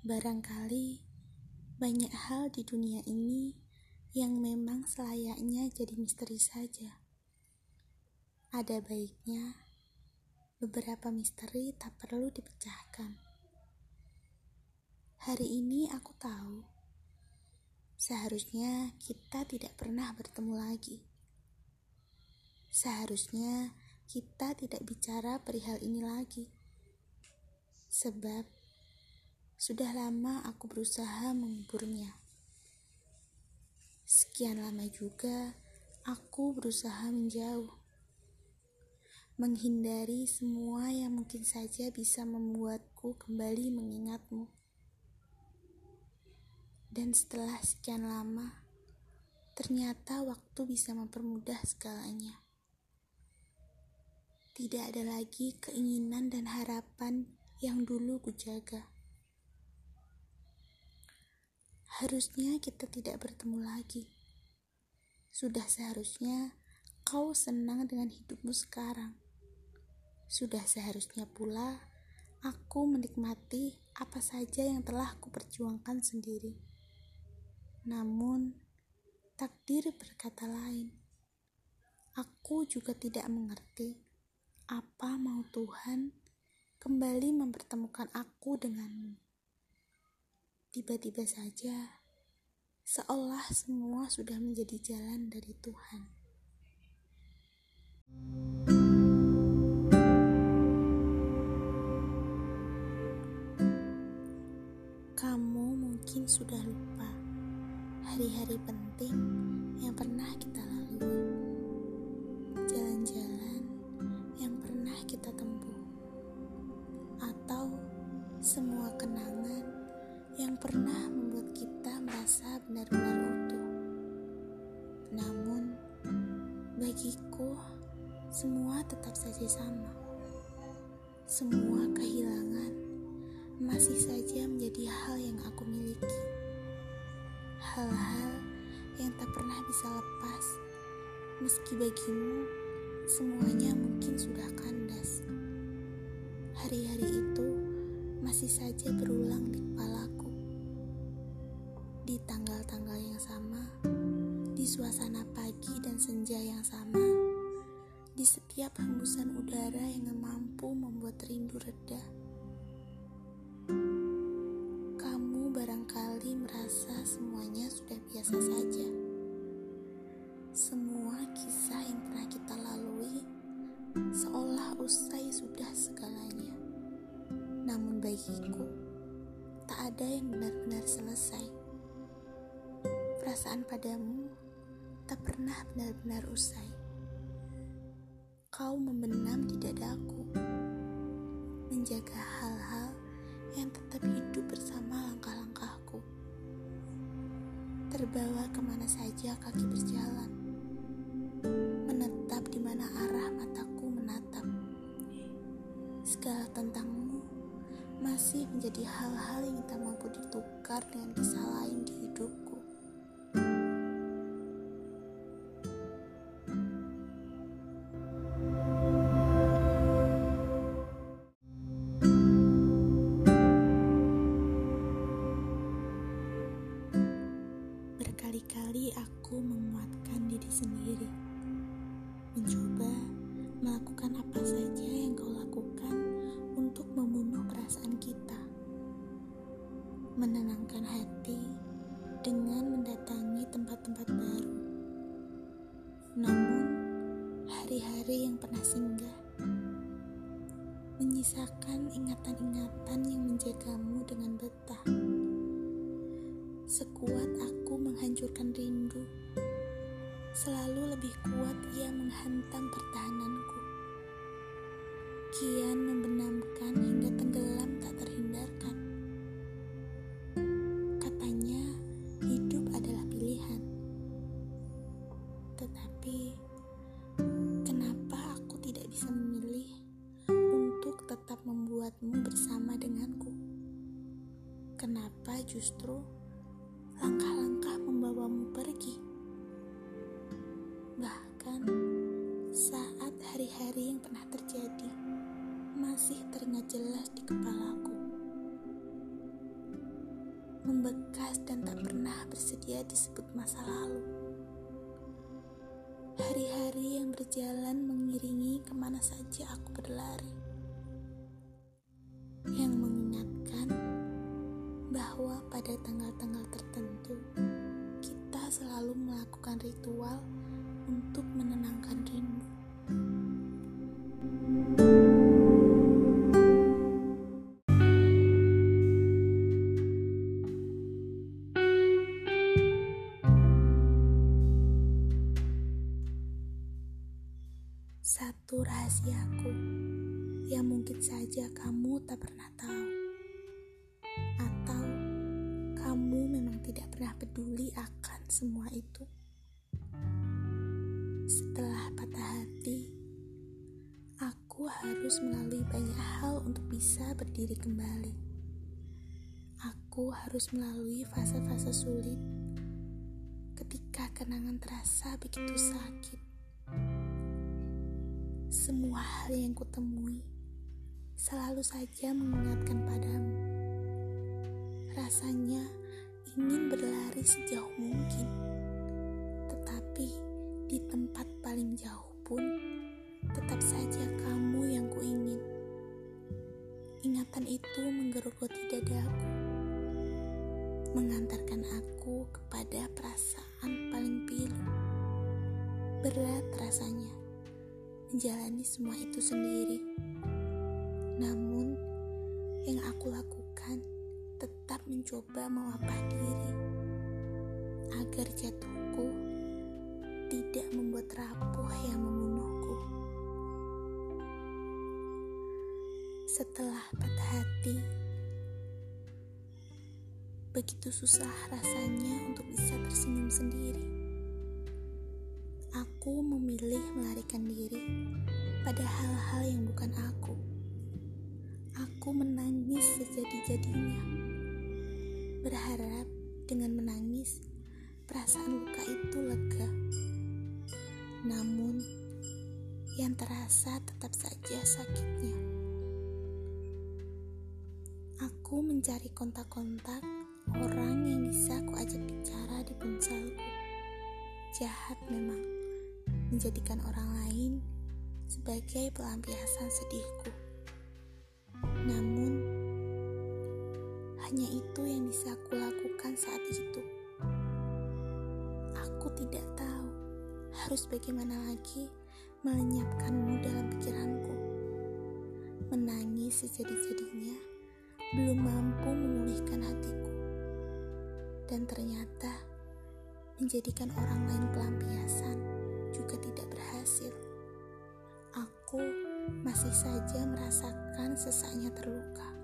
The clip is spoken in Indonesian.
Barangkali banyak hal di dunia ini yang memang selayaknya jadi misteri saja. Ada baiknya beberapa misteri tak perlu dipecahkan. Hari ini aku tahu seharusnya kita tidak pernah bertemu lagi. Seharusnya kita tidak bicara perihal ini lagi. Sebab sudah lama aku berusaha menguburnya. Sekian lama juga aku berusaha menjauh menghindari semua yang mungkin saja bisa membuatku kembali mengingatmu. Dan setelah sekian lama, ternyata waktu bisa mempermudah segalanya. Tidak ada lagi keinginan dan harapan yang dulu kujaga. Harusnya kita tidak bertemu lagi. Sudah seharusnya kau senang dengan hidupmu sekarang. Sudah seharusnya pula aku menikmati apa saja yang telah kuperjuangkan sendiri. Namun, takdir berkata lain. Aku juga tidak mengerti apa mau Tuhan kembali mempertemukan aku denganmu. Tiba-tiba saja, seolah semua sudah menjadi jalan dari Tuhan. Kamu mungkin sudah lupa hari-hari penting yang pernah kita Namun, bagiku, semua tetap saja sama. Semua kehilangan masih saja menjadi hal yang aku miliki. Hal-hal yang tak pernah bisa lepas, meski bagimu semuanya mungkin sudah kandas. Hari-hari itu masih saja berulang di kepalaku. Di tanggal-tanggal yang sama, suasana pagi dan senja yang sama, di setiap hembusan udara yang mampu membuat rindu reda. Kamu barangkali merasa semuanya sudah biasa saja. Semua kisah yang pernah kita lalui seolah usai sudah segalanya. Namun bagiku, tak ada yang benar-benar selesai. Perasaan padamu tak pernah benar-benar usai. Kau membenam di dadaku, menjaga hal-hal yang tetap hidup bersama langkah-langkahku. Terbawa ke mana saja kaki berjalan, menetap di mana arah mataku menatap. Segala tentangmu masih menjadi hal-hal yang tak mampu ditukar dengan kisah lain di hidupku. Berkali-kali aku menguatkan diri sendiri, mencoba melakukan apa saja yang kau lakukan untuk membunuh perasaan kita, menenangkan hati dengan mendatangi tempat-tempat baru. Namun, hari-hari yang pernah singgah menyisakan ingatan-ingatan yang menjagamu dengan betah. Sekuat aku menghancurkan rindu, selalu lebih kuat ia menghantam pertahananku. Kian membenamkan hingga tenggelam tak terhindarkan. Katanya, hidup adalah pilihan. Tetapi, kenapa aku tidak bisa memilih untuk tetap membuatmu bersama denganku? Kenapa justru langkah-langkah membawamu pergi. Bahkan saat hari-hari yang pernah terjadi masih teringat jelas di kepalaku. membekas dan tak pernah bersedia disebut masa lalu. Hari-hari yang berjalan mengiringi ke mana saja aku berlari. Pada tanggal-tanggal tertentu, kita selalu melakukan ritual untuk menenangkan rindu. Satu rahasiaku yang mungkin saja kamu tak pernah tahu, itu. Setelah patah hati, aku harus melalui banyak hal untuk bisa berdiri kembali. Aku harus melalui fase-fase sulit ketika kenangan terasa begitu sakit. Semua hal yang kutemui selalu saja mengingatkan padamu. Rasanya ingin berlari sejauh mungkin, di tempat paling jauh pun tetap saja kamu yang kuingin. Ingatan itu menggerogoti dadaku, mengantarkan aku kepada perasaan paling pilu. Berat rasanya menjalani semua itu sendiri. Namun, yang aku lakukan tetap mencoba mewabah diri agar jatuhku tidak membuat rapuh yang membunuhku. Setelah patah hati, begitu susah rasanya untuk bisa tersenyum sendiri aku memilih melarikan diri pada hal-hal yang bukan aku. Aku menangis sejadi-jadinya, berharap terasa tetap saja sakitnya. Aku mencari kontak-kontak orang yang bisa aku ajak bicara di ponselku. Jahat memang menjadikan orang lain sebagai pelampiasan sedihku. Namun, hanya itu yang bisa aku lakukan saat itu. Aku tidak tahu harus bagaimana lagi melenyapkanmu dalam pikiranku. Menangis sejadi-jadinya belum mampu memulihkan hatiku. Dan ternyata menjadikan orang lain pelampiasan juga tidak berhasil. Aku masih saja merasakan sesaknya terluka.